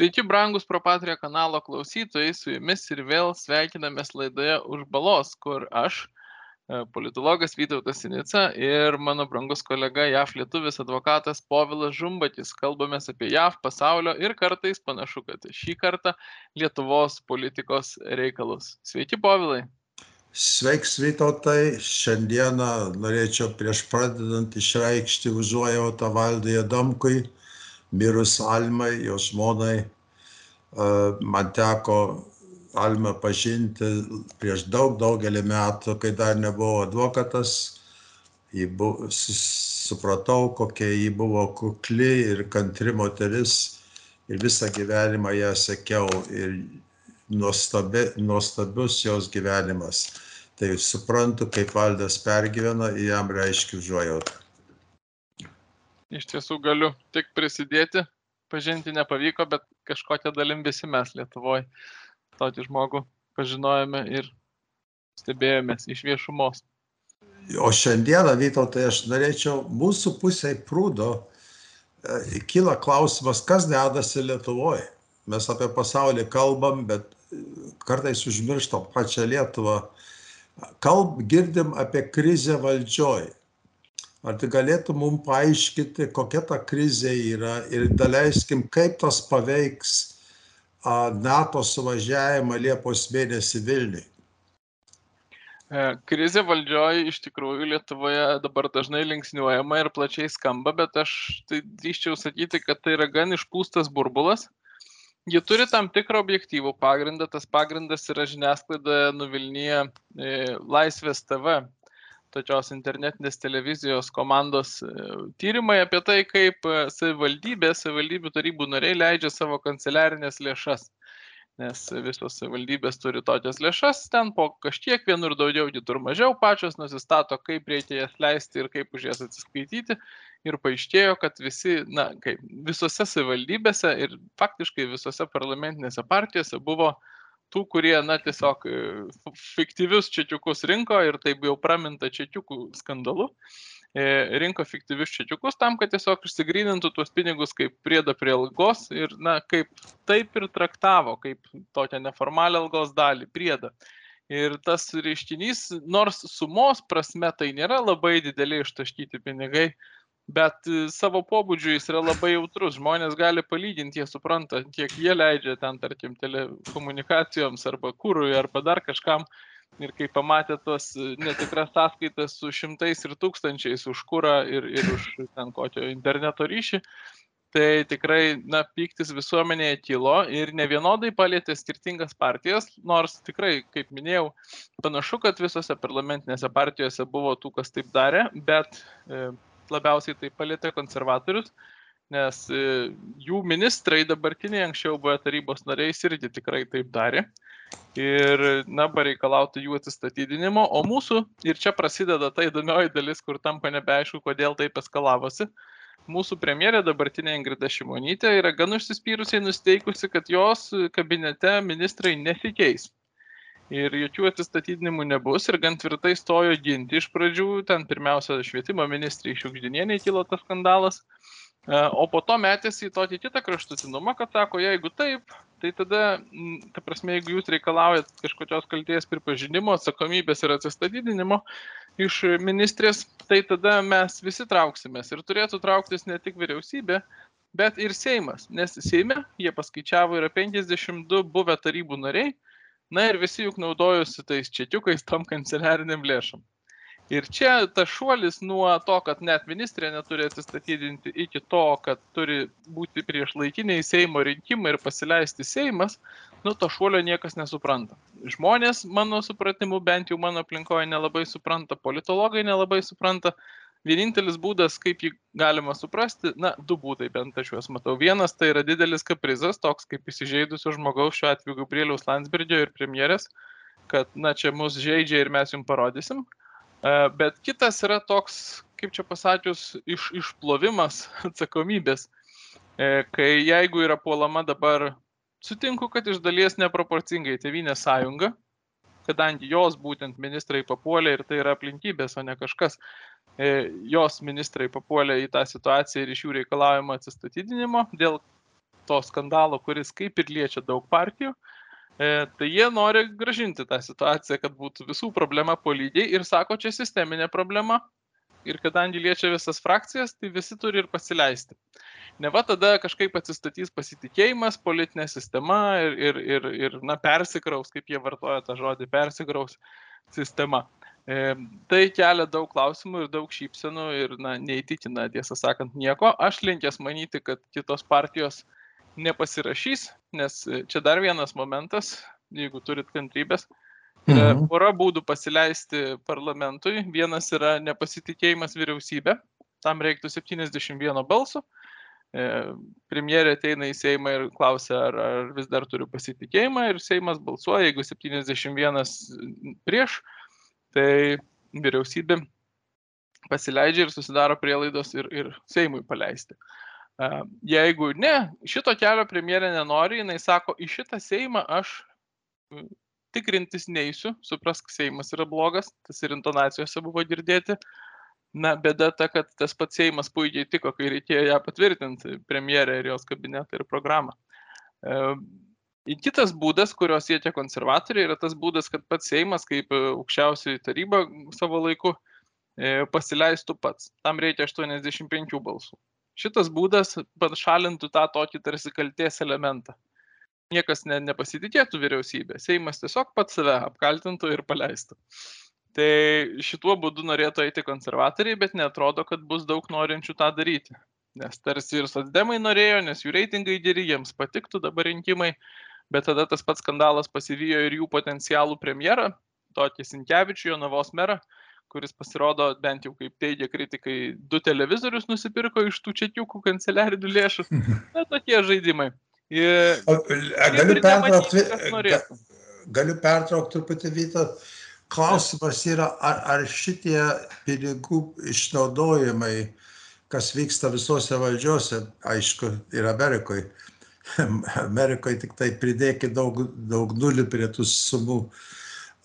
Sveiki, brangus Propatrio kanalo klausytojai, su jumis ir vėl sveikinamės laidoje už balos, kur aš, e, politologas Vytautas Sinica ir mano brangus kolega JAF lietuvis advokatas Povilas Žumbatis. Kalbamės apie JAF pasaulio ir kartais panašu, kad šį kartą Lietuvos politikos reikalus. Sveiki, Povilai. Sveiks Vytautai, šiandieną norėčiau prieš pradedant išreikšti užuojautą Valdui Adamkui mirus Almai, jo žmonai. Man teko Almą pažinti prieš daug, daugelį metų, kai dar nebuvo advokatas. Buvo, supratau, kokia ji buvo kukli ir kantri moteris ir visą gyvenimą ją sekiau ir nuostabi, nuostabius jos gyvenimas. Tai suprantu, kaip valdas pergyvena, jam reiškia užuojautą iš tiesų galiu tik prisidėti. Pažinti nepavyko, bet kažkokią dalim visi mes Lietuvoje tokį žmogų pažinojome ir stebėjomės iš viešumos. O šiandieną, Vytautai, aš norėčiau mūsų pusiai prūdo, e, kyla klausimas, kas dedasi Lietuvoje. Mes apie pasaulį kalbam, bet e, kartais užmirštam pačią Lietuvą. Kalb, girdim apie krizę valdžioj. Ar tu galėtum mums paaiškinti, kokia ta krizė yra ir daleiskim, kaip tas paveiks NATO suvažiavimą Liepos mėnesį Vilniui? E, krizė valdžioje iš tikrųjų Lietuvoje dabar dažnai linksniuojama ir plačiai skamba, bet aš tai drįščiau sakyti, kad tai yra gan išpūstas burbulas. Ji turi tam tikrą objektyvų pagrindą, tas pagrindas yra žiniasklaidoje nuvilnyje Laisvės TV tokios internetinės televizijos komandos e, tyrimai apie tai, kaip e, savivaldybė, savivaldybių tarybų nariai leidžia savo kanceliarinės lėšas. Nes visos savivaldybės turi tokias lėšas, ten po kažkiek vienur daugiau, kitur mažiau, pačios nusistato, kaip reikia jas leisti ir kaip už jas atsiskaityti. Ir paaiškėjo, kad visi, na, kaip visose savivaldybėse ir faktiškai visose parlamentinėse partijose buvo uh, tų, kurie, na, tiesiog e, fiktyvius čekiukus rinko ir taip jau praminta čekiukų skandalu, e, rinko fiktyvius čekiukus tam, kad tiesiog išsigrynintų tuos pinigus kaip priedą prie algos ir, na, kaip taip ir traktavo, kaip tokią neformalią algos dalį, priedą. Ir tas reiškinys, nors sumos prasme tai nėra labai dideliai ištaškyti pinigai, bet e, savo pobūdžiu jis yra labai jautrus. Žmonės gali palyginti, jie supranta, kiek jie leidžia ten, tarkim, telekomunikacijoms arba kūrui arba dar kažkam. Ir kai pamatė tos e, netikras sąskaitas su šimtais ir tūkstančiais už kūrą ir, ir už ten kokio interneto ryšį, tai tikrai, na, piktis visuomenėje kilo ir ne vienodai palėtė skirtingas partijas, nors tikrai, kaip minėjau, panašu, kad visose parlamentinėse partijose buvo tų, kas taip darė, bet e, labiausiai tai palėtė konservatorius, nes e, jų ministrai dabartiniai anksčiau buvę tarybos nariais irgi tikrai taip darė. Ir, na, pareikalautų jų atsistatydinimo, o mūsų, ir čia prasideda ta įdomioji dalis, kur tampa nebeaišku, kodėl taip eskalavosi, mūsų premjerė dabartinė Ingrida Šimonytė yra gan užsispyrusiai nusteikusi, kad jos kabinete ministrai nesikeis ir jokių atsistatydinimų nebus. Ir gan tvirtai stojo ginti iš pradžių, ten pirmiausia švietimo ministrai Šiukždinienė kilo tas skandalas, e, o po to metėsi į tokį kitą kraštutinumą, kad sako, jeigu taip, tai tada, ta prasme, jeigu jūs reikalaujat kažkokios kalties pripažinimo, atsakomybės ir atsistatydinimo iš ministrės, tai tada mes visi trauksimės. Ir turėtų trauktis ne tik vyriausybė, bet ir Seimas, nes Seime jie paskaičiavo yra 52 buvę tarybų nariai, Na ir visi juk naudojusi tais čekiukais tom kanceliariniam lėšom. Ir čia tas šuolis nuo to, kad net ministrė neturi atsistatydinti, iki to, kad turi būti prieš laikiniai Seimo rinkimai ir pasileisti Seimas, nu to šuolio niekas nesupranta. Žmonės, mano supratimu, bent jau mano aplinkoje nelabai supranta, politologai nelabai supranta, vienintelis būdas, kaip jį galima suprasti, na, du būdai bent aš juos matau. Vienas tai yra didelis kaprizas, toks kaip įsižeidusio žmogaus, šiuo atveju Gabrieliaus Landsbergio ir premjerės, kad, na, čia mus žaidžia ir mes jums parodysim. E, bet kitas yra toks, kaip čia pasakius, iš, išplovimas atsakomybės, e, kai jeigu yra puolama dabar, sutinku, kad iš dalies neproporcingai Tevinė sąjunga, kadangi jos būtent ministrai papuolė ir tai yra aplinkybės, o ne kažkas, jos ministrai papuolė į tą situaciją ir iš jų reikalavimo atsistatydinimo dėl to skandalo, kuris kaip ir liečia daug partijų, e, tai jie nori gražinti tą situaciją, kad būtų visų problema po lygiai ir sako, čia sisteminė problema. Ir kadangi liečia visas frakcijas, tai visi turi ir pasileisti. Ne va tada kažkaip atsistatys pasitikėjimas, politinė sistema ir, ir, ir, ir na, persikraus, kaip jie vartoja tą žodį, persikraus sistema. E, tai kelia daug klausimų ir daug šypsenų ir na, neįtikina, tiesą sakant, nieko. Aš linkęs manyti, kad kitos partijos nepasirašys, nes čia dar vienas momentas, jeigu turit kantrybės. Mhm. Pora būdų pasileisti parlamentui. Vienas yra nepasitikėjimas vyriausybė, tam reiktų 71 balsų. E, premjerė ateina į Seimą ir klausia, ar, ar vis dar turiu pasitikėjimą ir Seimas balsuoja, jeigu 71 prieš, tai vyriausybė pasileidžia ir susidaro prielaidos ir, ir Seimui paleisti. Jeigu ne, šito kelio premjerė nenori, jinai sako, į šitą Seimą aš tikrintis neįsiu, suprask, Seimas yra blogas, tas ir intonacijose buvo girdėti. Na, bėda ta, kad tas pats Seimas puikiai tiko, kai reikėjo ją patvirtinti, premjerę ir jos kabinetą ir programą. Kitas būdas, kurio siekia konservatoriai, yra tas būdas, kad pats Seimas, kaip e, aukščiausioji taryba savo laiku, e, pasileistų pats. Tam reikia 85 balsų. Šitas būdas pašalintų tą tokį tarsi kalties elementą. Niekas ne, nepasitikėtų vyriausybė. Seimas tiesiog pats save apkaltintų ir paleistų. Tai šituo būdu norėtų eiti konservatoriai, bet netrodo, kad bus daug norinčių tą daryti. Nes tarsi ir socdemai norėjo, nes jų reitingai geri, jiems patiktų dabar rinkimai, bet tada tas pats skandalas pasivijo ir jų potencialų premjerą, tokį Sinkevičių, Jonavos merą, kuris pasirodo, bent jau kaip teigia kritikai, du televizorius nusipirko iš tų čekiukų kanceliarinių lėšų. Na, tokie žaidimai. Ir, galiu pertraukti, galiu pertraukti truputį vytą. Klausimas yra, ar, ar šitie pinigų išnaudojimai, kas vyksta visose valdžiose, aišku, ir Amerikoje, Amerikoje tik tai pridėkit daug, daug nulių prie tų sumų.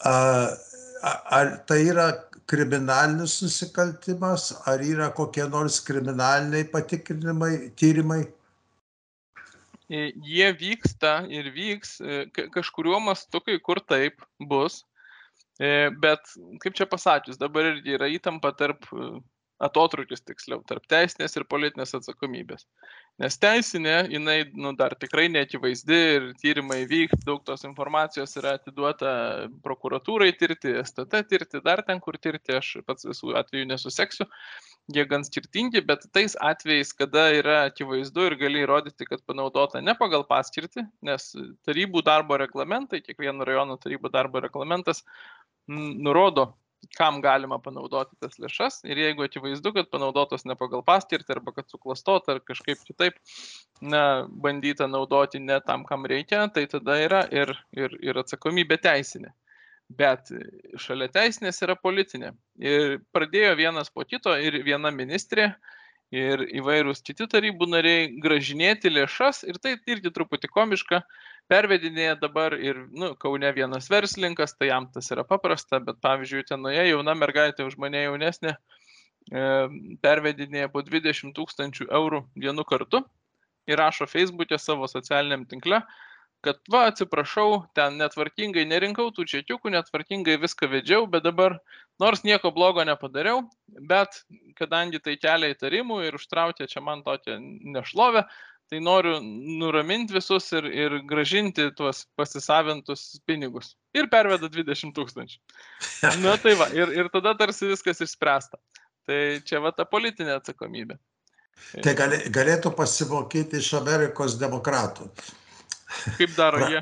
Ar tai yra kriminalinis nusikaltimas, ar yra kokie nors kriminaliniai patikrinimai, tyrimai? E, jie vyksta ir vyks e, kažkuriuo mastu, kai kur taip bus, e, bet kaip čia pasakius, dabar yra įtampa tarp atotrukis tiksliau tarp teisinės ir politinės atsakomybės. Nes teisinė, jinai nu, dar tikrai neakivaizdi ir tyrimai vyks, daug tos informacijos yra atiduota prokuratūrai tirti, STT tirti, dar ten kur tirti, aš pats visų atvejų nesuseksiu, jie gan skirtingi, bet tais atvejais, kada yra akivaizdu ir gali įrodyti, kad panaudota ne pagal paskirtį, nes tarybų darbo reglamentai, kiekvieno rajono tarybų darbo reglamentas nurodo kam galima panaudoti tas lėšas ir jeigu akivaizdu, kad panaudotos ne pagal paskirtį arba kad suklastota ar kažkaip kitaip na, bandyta naudoti ne tam, kam reikia, tai tada yra ir, ir, ir atsakomybė teisinė. Bet šalia teisinės yra politinė. Ir pradėjo vienas po kito ir viena ministrė ir įvairūs kiti tarybų nariai gražinėti lėšas ir tai irgi truputį komiška, pervedinėja dabar ir, nu, Kaune vienas verslininkas, tai jam tas yra paprasta, bet pavyzdžiui, tenoje jauna mergaitė už mane jaunesnė e, pervedinėja po 20 tūkstančių eurų vienu kartu ir rašo Facebook'e savo socialiniam tinkle, kad va, atsiprašau, ten netvarkingai nerinkau tų čekiukų, netvarkingai viską vedžiau, bet dabar nors nieko blogo nepadariau, bet kadangi tai kelia įtarimų ir užtraukia čia man tokią nešlovę, tai noriu nuraminti visus ir, ir gražinti tuos pasisavintus pinigus. Ir perveda 20 tūkstančių. Na tai va, ir, ir tada tarsi viskas išspręsta. Tai čia va ta politinė atsakomybė. Tai gali, galėtų pasimokyti iš Amerikos demokratų. Kaip daro jie?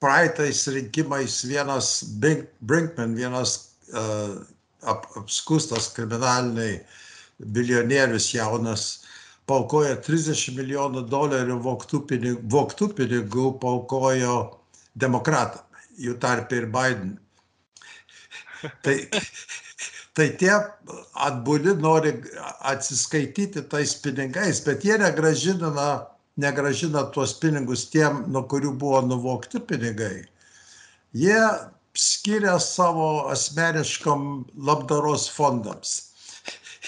Praeitais rinkimais vienas Brinkman, vienas uh, ap, apskustas kriminaliniai milijonierius jaunas, paukojo 30 milijonų dolerių voktų pinigų, voktų pinigų paukojo demokratam, jų tarp ir Biden. Tai, tai tie atbuli nori atsiskaityti tais pinigais, bet jie negražina negražina tuos pinigus tiem, nuo kurių buvo nuvokti pinigai, jie skiria savo asmeniškam labdaros fondams.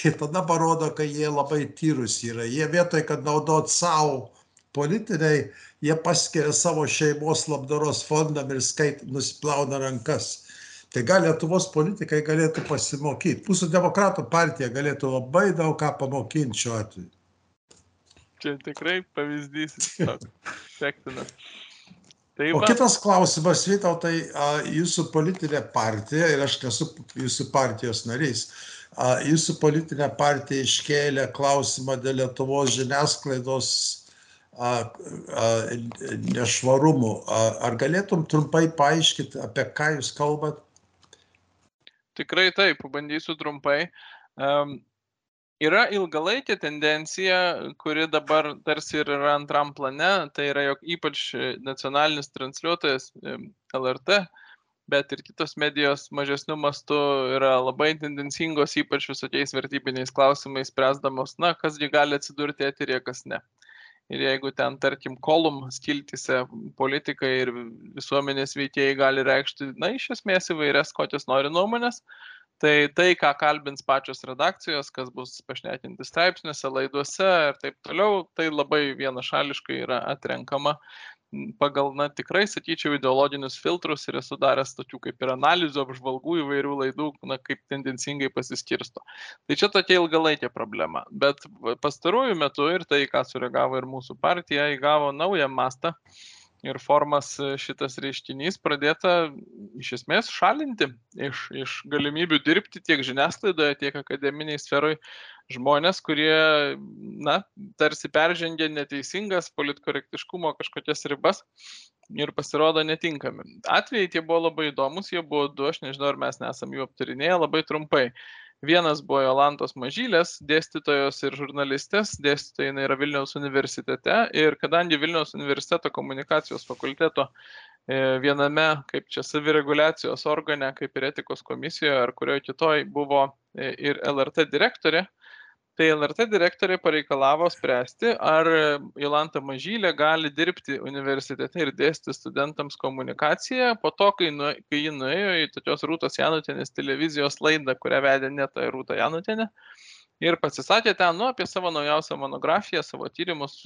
Ir tada parodo, kad jie labai tyrus yra. Jie vietoj, kad naudot savo politiniai, jie paskiria savo šeimos labdaros fondam ir skait, nusiplauna rankas. Tai gal Lietuvos politikai galėtų pasimokyti. Mūsų demokratų partija galėtų labai daug ką pamokinti šiuo atveju. Čia tikrai pavyzdys sektinas. Tai o kitas klausimas, Vytautai, jūsų politinė partija, ir aš nesu jūsų partijos narys, jūsų politinė partija iškėlė klausimą dėl Lietuvos žiniasklaidos nešvarumų. Ar galėtum trumpai paaiškinti, apie ką jūs kalbat? Tikrai taip, bandysiu trumpai. Um, yra ilgalaikė tendencija, kuri dabar tarsi ir yra antram plane, tai yra, jog ypač nacionalinis transliuotojas LRT, bet ir kitos medijos mažesnių mastų yra labai tendencingos, ypač visokiais vertybiniais klausimais, spręsdamos, na, kasgi gali atsidurti eterėje, kas ne. Ir jeigu ten, tarkim, kolum skiltise politikai ir visuomenės veikėjai gali reikšti, na, iš esmės įvairias kokias nori nuomonės, Tai tai, ką kalbins pačios redakcijos, kas bus pašnekinti straipsniuose, laiduose ir taip toliau, tai labai vienašališkai yra atrenkama pagal, na, tikrai, sakyčiau, ideologinius filtrus ir esu daręs tokių kaip ir analizų, apžvalgų įvairių laidų, na, kaip tendencingai pasiskirsto. Tai čia tokia ilgalaikė problema. Bet pastaruoju metu ir tai, ką sureagavo ir mūsų partija, įgavo naują mastą ir formas e, šitas reiškinys pradėta iš esmės šalinti iš, iš galimybių dirbti tiek žiniasklaidoje, tiek akademiniai sferoj žmonės, kurie, na, tarsi peržengia neteisingas politkorektiškumo kažkokias ribas ir pasirodo netinkami. Atvejai tie buvo labai įdomus, jie buvo du, aš nežinau, ar mes nesam jų aptarinėję labai trumpai. Vienas buvo Jolantos Mažylės, dėstytojos ir žurnalistės, dėstytoja jinai yra Vilniaus universitete ir kadangi Vilniaus universiteto komunikacijos fakulteto e, viename, kaip čia savireguliacijos organe, kaip ir etikos komisijoje ar kurioje kitoj buvo e, ir LRT direktorė, tai lrt direktorė pareikalavo spręsti ar jolanta mažylė gali dirbti universitete ir dėstyti studentams komunikaciją po to kai nu kai ji nuėjo į tokios rūtos janutienės televizijos laidą kurią vedė ne ta rūta janutienė ir pasisakė ten nu apie savo naujausią monografiją savo tyrimus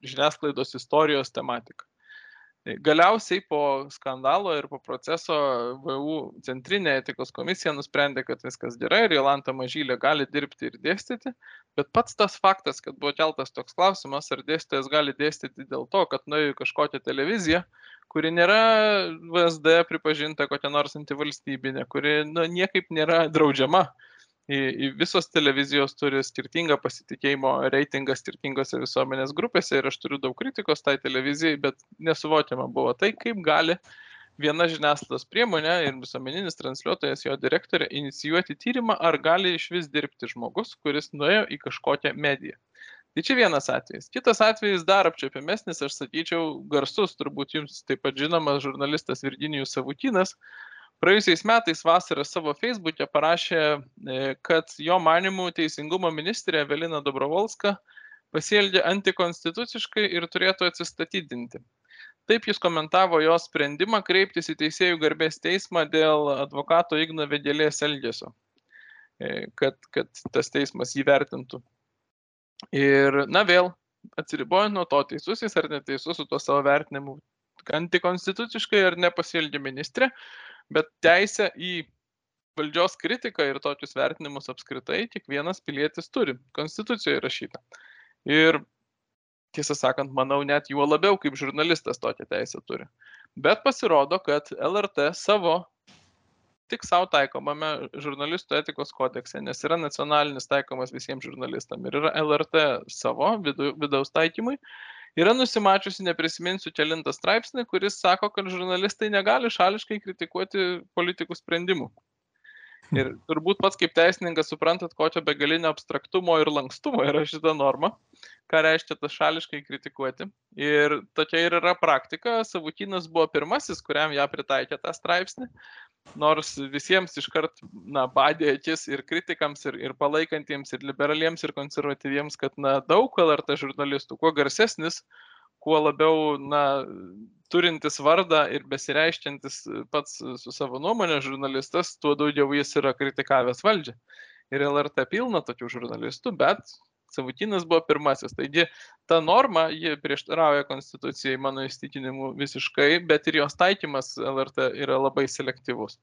žiniasklaidos istorijos tematika Galiausiai po skandalo ir po proceso VU centrinė etikos komisija nusprendė, kad viskas gerai ir Jolanta Mažylė gali dirbti ir dėstyti, bet pats tas faktas, kad buvo keltas toks klausimas, ar dėstytojas gali dėstyti dėl to, kad nuėjo kažkokią televiziją, kuri nėra VSD pripažinta kokia nors antivalstybinė, kuri nu, niekaip nėra draudžiama visos televizijos turi skirtingą pasitikėjimo reitingą skirtingose visuomenės grupėse ir aš turiu daug kritikos tai televizijai, bet nesuvokiama buvo tai, kaip gali viena žiniasklaidos priemonė ir visuomeninis transliuotojas, jo direktorė, inicijuoti tyrimą, ar gali iš vis dirbti žmogus, kuris nuėjo į kažkokią mediją. Tai čia vienas atvejis. Kitas atvejis dar apčiapiamesnis, aš sakyčiau, garsus, turbūt jums taip pat žinomas žurnalistas Virginijus Savutinas, praėjusiais metais vasarą savo feisbuke parašė, e, kad jo manimų teisingumo ministrė Evelina Dobrovolska pasielgė antikonstituciškai ir turėtų atsistatydinti. Taip jis komentavo jo sprendimą kreiptis į Teisėjų garbės teismą dėl advokato Igno Vedėlės elgesio, e, kad, kad tas teismas įvertintų. Ir, na vėl, atsiribojant nuo to, teisus jis ar neteisus su tuo savo vertinimu, antikonstituciškai ar nepasielgė ministrė, bet teisę į valdžios kritiką ir tokius vertinimus apskritai kiekvienas pilietis turi. Konstitucijoje įrašyta. Ir tiesą sakant, manau, net juo labiau kaip žurnalistas tokią teisę turi. Bet pasirodo, kad LRT savo tik savo taikomame žurnalistų etikos kodekse, nes yra nacionalinis taikomas visiems žurnalistam ir yra LRT savo vidaus taikymui, yra nusimačiusi neprisiminsiu kelintą straipsnį kuris sako kad žurnalistai negali šališkai kritikuoti politikų sprendimų. Ir turbūt pats kaip teisininkas suprantat kokio begalinio abstraktumo ir lankstumo yra šita norma ką reiškia tas šališkai kritikuoti. Ir tokia ir yra praktika. Savukynas buvo pirmasis kuriam ją pritaikė tą straipsnį nors visiems iškart na badė akis ir kritikams ir ir palaikantiems ir liberaliems ir konservatyviems kad na daug lrt žurnalistų kuo garsesnis kuo labiau na turintis vardą ir besireiškiantis pats su savo nuomone žurnalistas tuo daugiau jis yra kritikavęs valdžią. Ir lrt pilna tokių žurnalistų bet Savutinas buvo pirmasis. Taigi ta norma, ji prieštarauja konstitucijai mano įstikinimu visiškai, bet ir jos taikymas LRT yra labai selektyvus.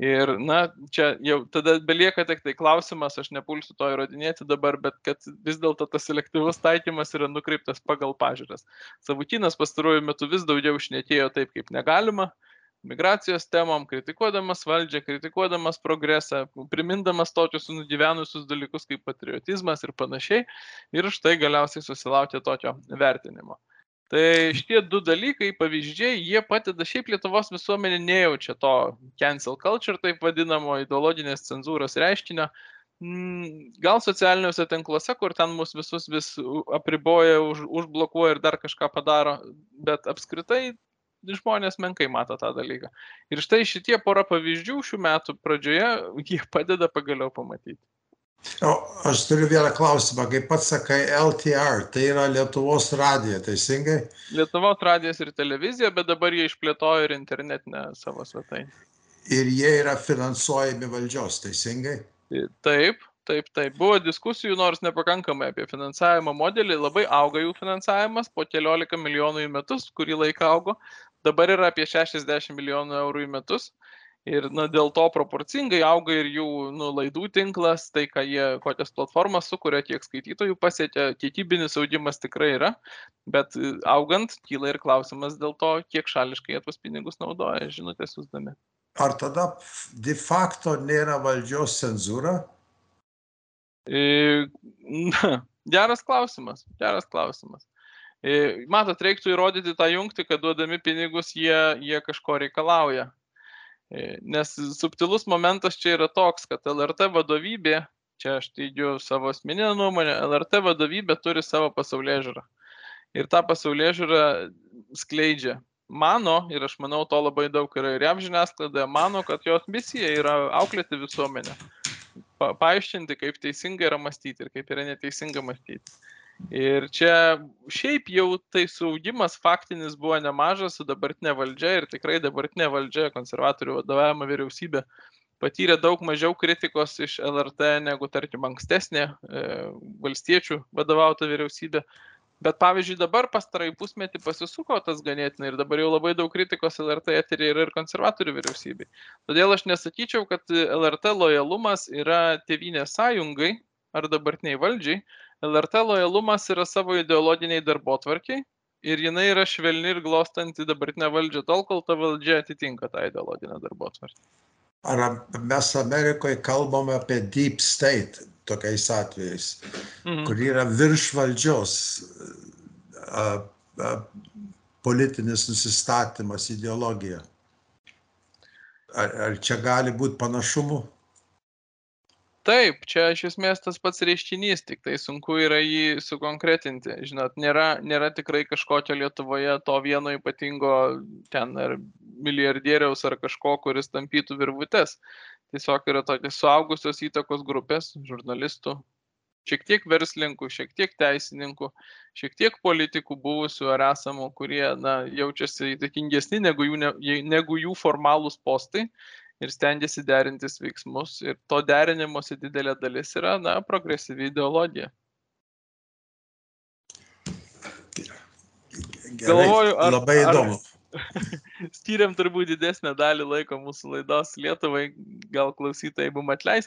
Ir, na, čia jau tada belieka tik tai klausimas, aš nepulsiu to įrodinėti dabar, bet kad vis dėlto tas selektyvus taikymas yra nukreiptas pagal pažiūras. Savutinas pastaruoju metu vis daugiau išnekėjo taip, kaip negalima, migracijos temom, kritikuodamas valdžią, kritikuodamas progresą, primindamas tokius nugyvenusius dalykus kaip patriotizmas ir panašiai. Ir štai galiausiai susilaukė tokio vertinimo. Tai šitie du dalykai, pavyzdžiai, jie padeda šiaip Lietuvos visuomenė nejaučia to cancel culture, taip vadinamo ideologinės cenzūros reiškinio. Mm, gal socialiniuose tinkluose, kur ten mus visus vis apriboja, už, užblokuoja ir dar kažką padaro, bet apskritai žmonės menkai mato tą dalyką. Ir štai šitie pora pavyzdžių šių metų pradžioje, jie padeda pagaliau pamatyti. O aš turiu vieną klausimą, kaip pats sakai, LTR, tai yra Lietuvos radija, teisingai? Lietuvos radijas ir televizija, bet dabar jie išplėtojo ir internetinę savo svetainę. Ir jie yra finansuojami valdžios, teisingai? Taip, Taip, taip, buvo diskusijų, nors nepakankamai apie finansavimo modelį, labai auga jų finansavimas, po keliolika milijonų į metus, kurį laiką augo, dabar yra apie 60 milijonų eurų į metus. Ir na, dėl to proporcingai auga ir jų nu, laidų tinklas, tai ką jie, kokias platformas sukuria, kiek skaitytojų pasiekia, kiekybinis audimas tikrai yra, bet e, augant kyla ir klausimas dėl to, kiek šališkai jie tuos pinigus naudoja, žinutės siūsdami. Ar tada de facto nėra valdžios cenzūra? E, na, geras klausimas, geras klausimas. E, matot, reiktų įrodyti tą jungtį, kad duodami pinigus jie, jie kažko reikalauja. E, nes subtilus momentas čia yra toks, kad LRT vadovybė, čia aš teigiu savo asmeninę nuomonę, LRT vadovybė turi savo pasaulyje žiūrą. Ir tą pasaulyje žiūrą skleidžia. Mano, ir aš manau, to labai daug yra ir jav žiniasklaidoje, mano, kad jos misija yra auklėti visuomenę. Pa, paaiškinti, kaip teisinga yra mąstyti ir kaip yra neteisinga mąstyti. Ir čia šiaip jau tai saugimas faktinis buvo nemažas su dabartinė valdžia ir tikrai dabartinė valdžia, konservatorių vadovavimo vyriausybė, patyrė daug mažiau kritikos iš LRT negu, tarkim, ankstesnė e, valstiečių vadovauta vyriausybė. Bet pavyzdžiui, dabar pastarai pusmetį pasisuko tas ganėtinai ir dabar jau labai daug kritikos LRT eterį yra ir konservatorių vyriausybei. Todėl aš nesakyčiau, kad LRT lojalumas yra tėvynės sąjungai ar dabartiniai valdžiai, LRT lojalumas yra savo ideologiniai darbo tvarkiai ir jinai yra švelni ir glostanti dabartinę valdžią tol, kol ta valdžia atitinka tą ideologinę darbo tvarkį. Ar mes Amerikoje kalbame apie deep state tokiais atvejais, mhm. kur yra virš valdžios a, a, politinis nusistatymas, ideologija. Ar, ar čia gali būti panašumų? Taip čia iš esmės tas pats reiškinys tiktai sunku yra jį sukonkretinti. Žinot nėra nėra tikrai kažkokio lietuvoje to vieno ypatingo ten ar milijardieriaus ar kažko kuris tampytų virvutes. Tiesiog yra tokios suaugusios įtakos grupės žurnalistų šiek tiek verslininkų, šiek tiek teisininkų, šiek tiek politikų buvusių ar esamų, kurie na, jaučiasi įtakingesni negu jų, ne, negu jų formalūs postai ir stengiasi derintis veiksmus ir to derinimosi didelė dalis yra, na, progresyvi ideologija. Gerai, Galvoju, ar, labai įdomu. Skiriam turbūt didesnę dalį laiko mūsų laidos Lietuvai, gal klausytojai mum atleis,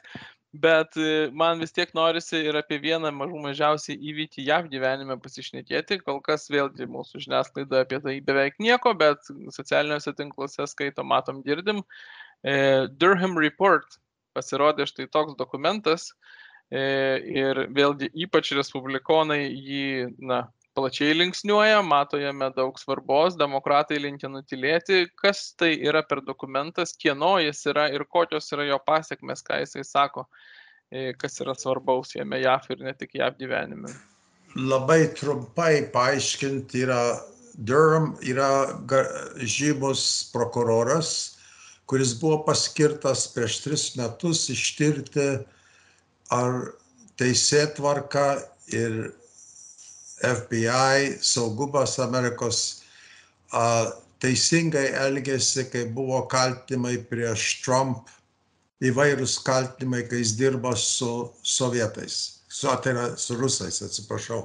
bet e, man vis tiek norisi ir apie vieną mažų mažiausiai įvykį JAV gyvenime pasišnekėti. Kol kas vėlgi mūsų žiniasklaida apie tai beveik nieko, bet socialiniuose tinkluose skaito, matom, girdim. E, Durham Report pasirodė štai toks dokumentas e, ir vėlgi ypač respublikonai jį na, plačiai linksniuoja, mato jame daug svarbos, demokratai linkia nutilėti, kas tai yra per dokumentas, kieno jis yra ir kokios yra jo pasiekmes, ką jisai sako, e, kas yra svarbaus jame JAF ir ne tik JAF gyvenime. Labai trumpai paaiškinti yra Durham yra žymus prokuroras, kuris buvo paskirtas prieš tris metus ištirti, ar teisėtvarka ir FBI saugumas Amerikos a, teisingai elgėsi, kai buvo kaltinimai prieš Trump, įvairūs kaltinimai, kai jis dirbo su sovietais. su, tai yra su rusais, atsiprašau,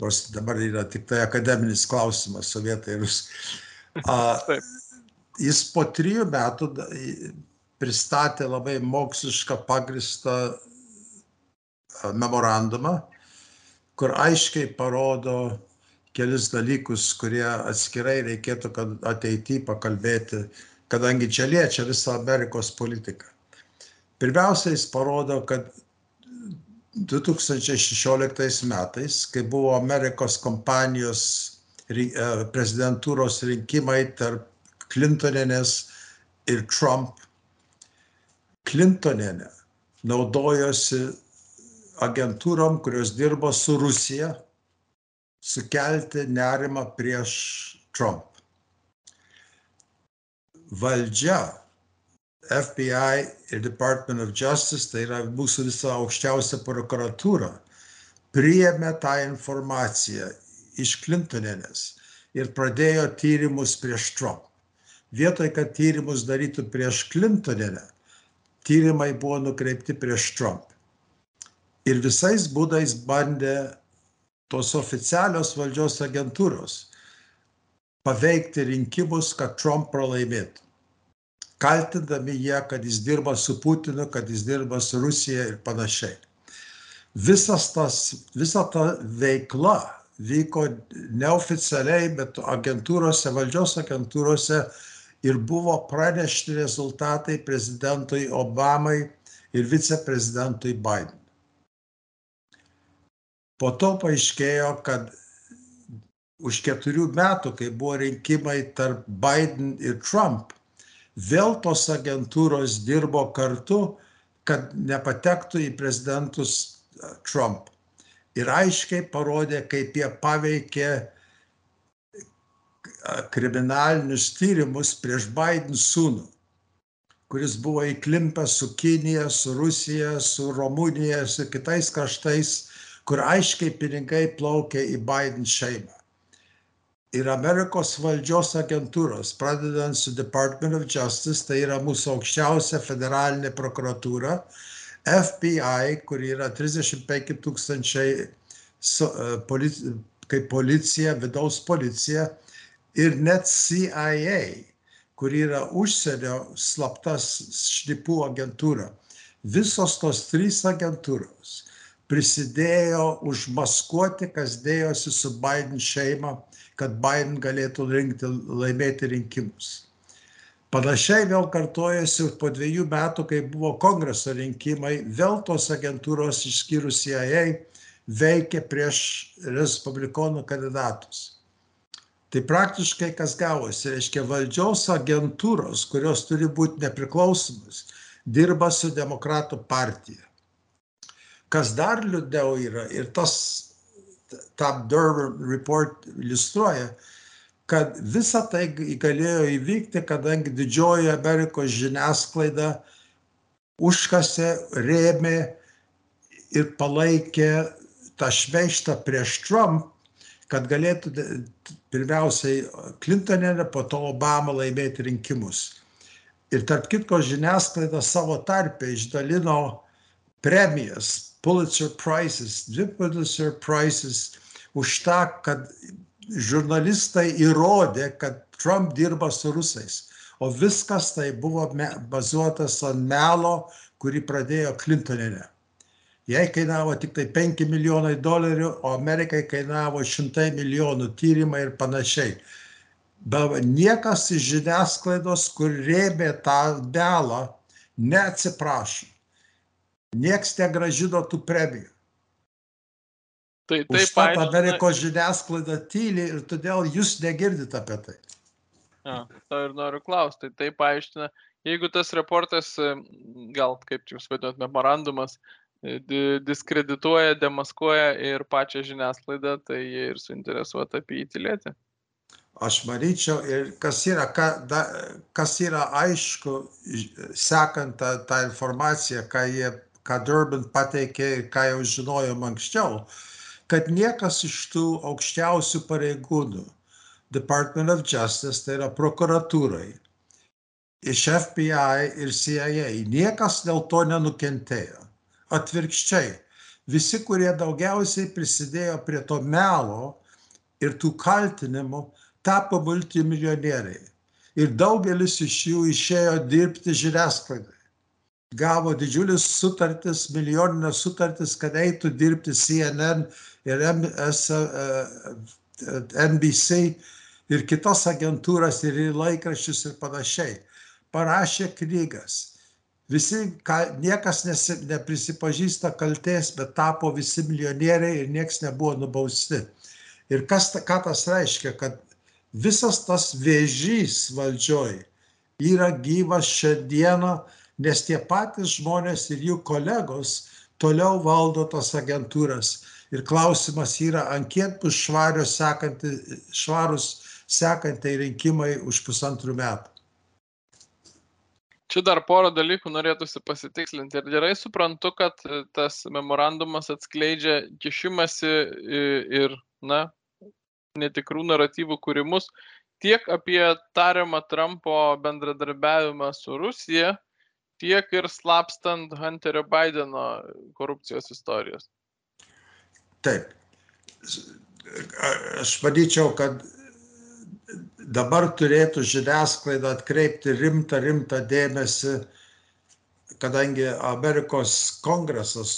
nors dabar yra tik tai akademinis klausimas, sovietai ir rusai. Jis po trijų metų pristatė labai mokslišką pagristą memorandumą, kur aiškiai parodo kelis dalykus, kurie atskirai reikėtų, ateityje pakalbėti, kadangi čia liečia visą Amerikos politiką. Pirmiausia, jis parodo, kad 2016 metais, kai buvo Amerikos kompanijos e, prezidentūros rinkimai tarp Clintoninės ir Trump, Clintoninė naudojosi agentūrom, kurios dirbo su Rusija, sukelti nerimą prieš Trump. Valdžia, FBI ir Department of Justice, tai yra mūsų visa aukščiausia prokuratūra, priėmė tą informaciją iš Clintoninės ir pradėjo tyrimus prieš Trump. Vietoj, kad tyrimus darytų prieš Clintoninę, tyrimai buvo nukreipti prieš Trump ir visais būdais bandė tos oficialios valdžios agentūros paveikti rinkimus, kad Trump pralaimėtų. Kaltindami jie, kad jis dirba su Putinu, kad jis dirba su Rusija ir panašiai. Visas tas, visa ta veikla vyko neoficialiai, bet agentūrose, valdžios agentūrose ir buvo pranešti rezultatai prezidentui Obamai ir viceprezidentui Biden. Po to paaiškėjo, kad už keturių metų, kai buvo rinkimai tarp Biden ir Trump, vėl tos agentūros dirbo kartu, kad nepatektų į prezidentus Trump. Ir aiškiai parodė, kaip jie paveikė kriminalinius tyrimus prieš Biden sūnų, kuris buvo įklimpęs su Kinija, su Rusija, su Rumunija, su kitais kraštais kur aiškiai pinigai plaukia į Biden šeimą. Ir Amerikos valdžios agentūros, pradedant su Department of Justice, tai yra mūsų aukščiausia federalinė prokuratūra, FBI, kur yra 35 tūkstančiai polici, kaip policija, vidaus policija, ir net CIA, kur yra užsienio slaptas šnipų agentūra. Visos tos trys agentūros prisidėjo užmaskuoti, kas dėjosi su Biden šeima, kad Biden galėtų rinkti, laimėti rinkimus. Panašiai vėl kartojasi po dviejų metų, kai buvo kongreso rinkimai, vėl tos agentūros išskyrus CIA veikė prieš respublikonų kandidatus. Tai praktiškai kas gavosi, reiškia valdžios agentūros, kurios turi būti nepriklausomus, dirba su demokratų partija. Kas dar liūdniau yra ir tas tam Durham report iliustruoja, kad visa tai galėjo įvykti, kadangi didžioji Amerikos žiniasklaida užkasė, rėmė ir palaikė tą šmeištą prieš Trump, kad galėtų pirmiausiai Clintonė, po to Obama laimėti rinkimus. Ir tarp kitko žiniasklaida savo tarpę išdalino premijas Pulitzer Prizes, dvi Pulitzer Prizes už tą, kad žurnalistai įrodė, kad Trump dirba su rusais. O viskas tai buvo bazuotas ant melo, kurį pradėjo Clintoninė. Jai kainavo tik tai 5 milijonai dolerių, o Amerikai kainavo 100 milijonų tyrimai ir panašiai. Bet niekas iš žiniasklaidos, kur rėmė tą melą, neatsiprašo nieks negražino tų premijų. Tai taip Užtat. Amerikos žiniasklaida tyli ir todėl jūs negirdit apie tai. Ja, to ir noriu klausti. Tai paaiškina, jeigu tas reportas, gal kaip jūs vadinat, memorandumas, diskredituoja, demaskuoja ir pačią žiniasklaidą, tai jie ir suinteresuota apie jį tylėti. Aš manyčiau, ir kas yra, ka, da, kas yra aišku, sekant tą, tą informaciją, ką jie ką Durbin pateikė ir ką jau žinojom anksčiau, kad niekas iš tų aukščiausių pareigūnų, Department of Justice, tai yra prokuratūrai, iš FBI ir CIA, niekas dėl to nenukentėjo. Atvirkščiai, visi, kurie daugiausiai prisidėjo prie to melo ir tų kaltinimų, tapo multimilijonieriai. Ir daugelis iš jų išėjo dirbti žiniasklaidai. Gavo didžiulis sutartis, milijoninės sutartis, kad eitų dirbti CNN ir MS, NBC ir kitas agentūras ir laikraščius ir panašiai. Parašė knygas visi, ka, niekas nesi, neprisipažįsta kalties, bet tapo visi milijonieriai ir niekas nebuvo nubausti. Ir kas, ką tas reiškia, kad visas tas vėžys valdžioj yra gyvas šiandieną, nes tie patys žmonės ir jų kolegos toliau valdo tas agentūras. Ir klausimas yra, ant kiek bus švarus sekantai rinkimai už pusantrų metų. Čia dar porą dalykų norėtųsi pasitikslinti. Ir gerai suprantu, kad e, tas memorandumas atskleidžia kišimasi ir, na, netikrų naratyvų kūrimus tiek apie tariamą Trumpo bendradarbiavimą su Rusija, tiek ir slapstant Hunterio Bideno korupcijos istorijos. Taip. Aš manyčiau, kad dabar turėtų žiniasklaida atkreipti rimtą, rimtą dėmesį, kadangi Amerikos kongresas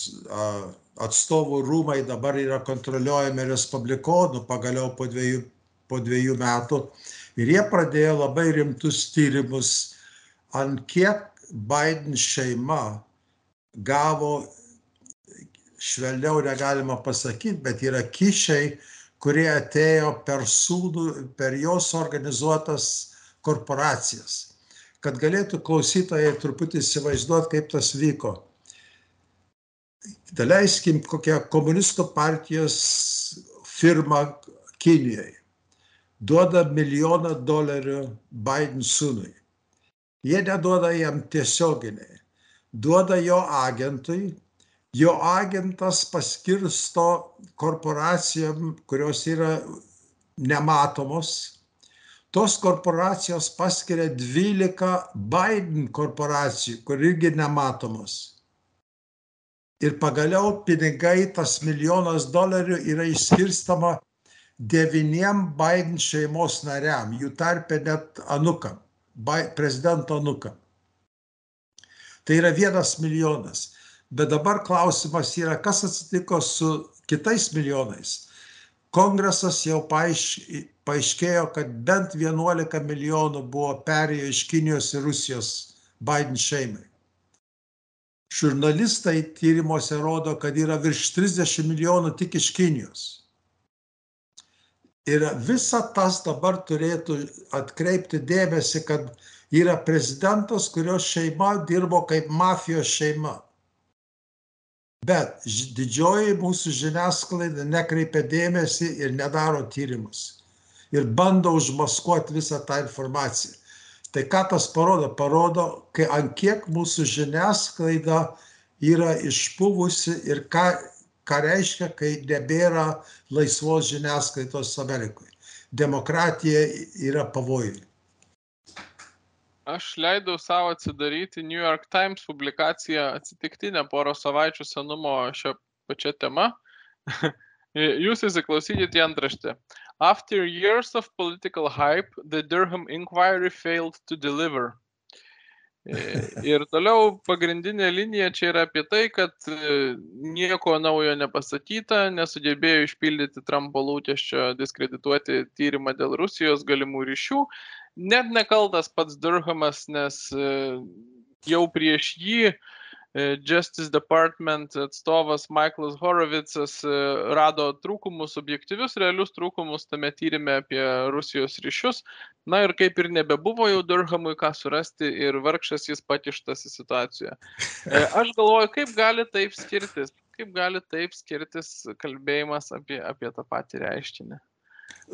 atstovų rūmai dabar yra kontroliuojami respublikonų pagaliau po dviejų, po dviejų metų ir jie pradėjo labai rimtus tyrimus, ant kiek Biden šeima gavo, švelniau negalima pasakyti, bet yra kišiai kurie atėjo per sūnų, per jos organizuotas korporacijas. Kad galėtų klausytojai truputį įsivaizduoti, kaip tas vyko. Daleiskim kokią komunistų partijos firmą Kinijoje. Duoda milijoną dolerių Biden sūnui. Jie neduoda jam tiesioginiai. Duoda jo agentui, jo agentas paskirsto korporacijom, kurios yra nematomos. Tos korporacijos paskiria 12 Biden korporacijų, kur irgi nematomos. Ir pagaliau pinigai, tas milijonas dolerių yra išskirstama devyniem Biden šeimos nariam, jų tarpe net anukam, prezidento anukam. Tai yra vienas milijonas. Bet dabar klausimas yra, kas atsitiko su kitais milijonais. Kongresas jau paaiškėjo, kad bent 11 milijonų buvo perėję iš Kinijos ir Rusijos Biden šeimai. Žurnalistai tyrimuose rodo, kad yra virš 30 milijonų tik iš Kinijos. Ir visa tas dabar turėtų atkreipti dėmesį, kad yra prezidentas, kurio šeima dirbo kaip mafijos šeima bet didžioji mūsų žiniasklaida nekreipia dėmesį ir nedaro tyrimus. Ir bando užmaskuoti visą tą informaciją. Tai ką tas parodo? Parodo, kai ant kiek mūsų žiniasklaida yra išpuvusi ir ką, ką reiškia, kai nebėra laisvos žiniasklaidos Amerikoje. Demokratija yra pavojui aš leidau sau atsidaryti New York Times publikaciją atsitiktinę porą savaičių senumo šią pačią temą. Jūs įsiklausykite į antraštę. After years of political hype, the Durham inquiry failed to deliver. Ir toliau pagrindinė linija čia yra apie tai, kad e, nieko naujo nepasakyta, nesugebėjo išpildyti Trumpo lūkesčio diskredituoti tyrimą dėl Rusijos galimų ryšių net nekaltas pats Durhamas, nes e, jau prieš jį e, Justice Department atstovas Michaelas Horovicas e, rado trūkumus, objektyvius, realius trūkumus tame tyrimė apie Rusijos ryšius. Na ir kaip ir nebebuvo jau Durhamui ką surasti ir vargšas jis patištas į situaciją. Aš galvoju, kaip gali taip skirtis, kaip gali taip skirtis kalbėjimas apie, apie tą patį reiškinį.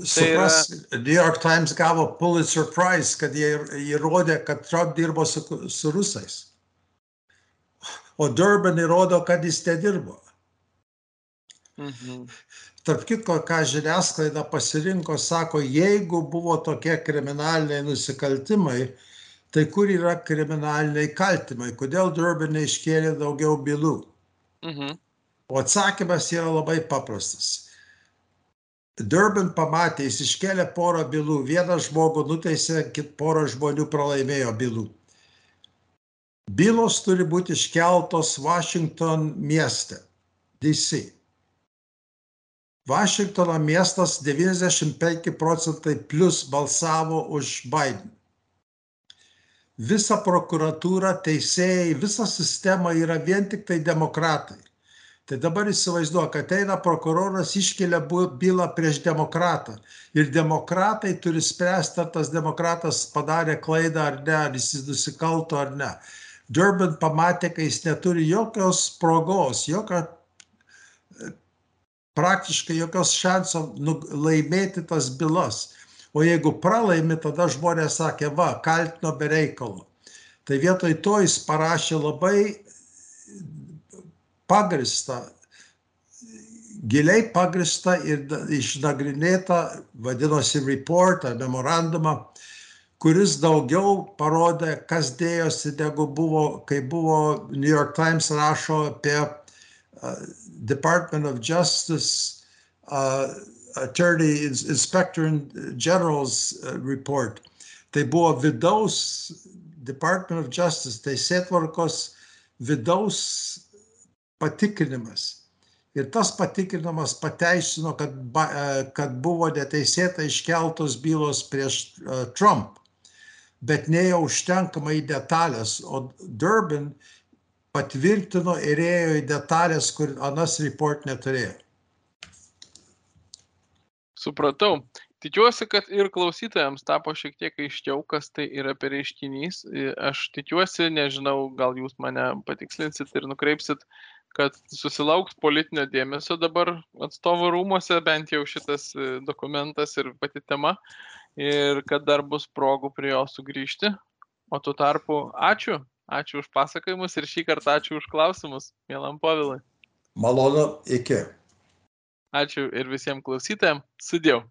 Supras, yra... New York Times gavo Pulitzer Prize, kad jie įrodė, kad Trump dirbo su, su rusais. O Durban įrodo, kad jis nedirbo. Mhm. Tarp kitko, ką žiniasklaida pasirinko, sako, jeigu buvo tokie kriminaliniai nusikaltimai, tai kur yra kriminaliniai kaltimai, kodėl Durban neiškėlė daugiau bylų. Mhm. O atsakymas yra labai paprastas. Durban pamatė, jis iškėlė porą bylų. Vieną žmogų nuteisė, kit porą žmonių pralaimėjo bylų. Bylos turi būti iškeltos Washington mieste, DC. Vašingtono miestas 95 procentai plus balsavo už Biden. Visa prokuratūra, teisėjai, visa sistema yra vien tik tai demokratai. Tai dabar įsivaizduoju, kad ateina prokuroras, iškelia bylą prieš demokratą. Ir demokratai turi spręsti, ar tas demokratas padarė klaidą ar ne, ar jis nusikalto ar ne. Durban pamatė, kai jis neturi jokios progos, jokio praktiškai jokios šanso nu, laimėti tas bylas. O jeigu pralaimi, tada žmonės sakė, va, kaltino be reikalo. Tai vietoj to jis parašė labai pagristą, giliai pagristą ir išnagrinėtą, vadinosi report ar memorandumą, kuris daugiau parodė, kas dėjosi, negu buvo, kai buvo New York Times rašo apie uh, Department of Justice uh, Attorney Inspector General's uh, report. Tai buvo vidaus Department of Justice, teisėtvarkos vidaus patikrinimas. Ir tas patikrinimas pateisino, kad, uh, kad buvo neteisėtai iškeltos bylos prieš uh, Trump. Bet neėjo užtenkamai detalės. O Durbin patvirtino ir ėjo į detalės, kur anas report neturėjo. Supratau. Tikiuosi, kad ir klausytojams tapo šiek tiek aiškiau, kas tai yra per reiškinys. Aš tikiuosi, nežinau, gal jūs mane patikslinsit ir nukreipsit, kad susilauks politinio dėmesio dabar atstovų rūmose, bent jau šitas e, dokumentas ir pati tema, ir kad dar bus progų prie jo sugrįžti. O tuo tarpu ačiū Ačiū už pasakojimus ir šį kartą ačiū už klausimus, mielam Povilai. Malonu, iki. Ačiū ir visiems klausytėms. Sudėjau.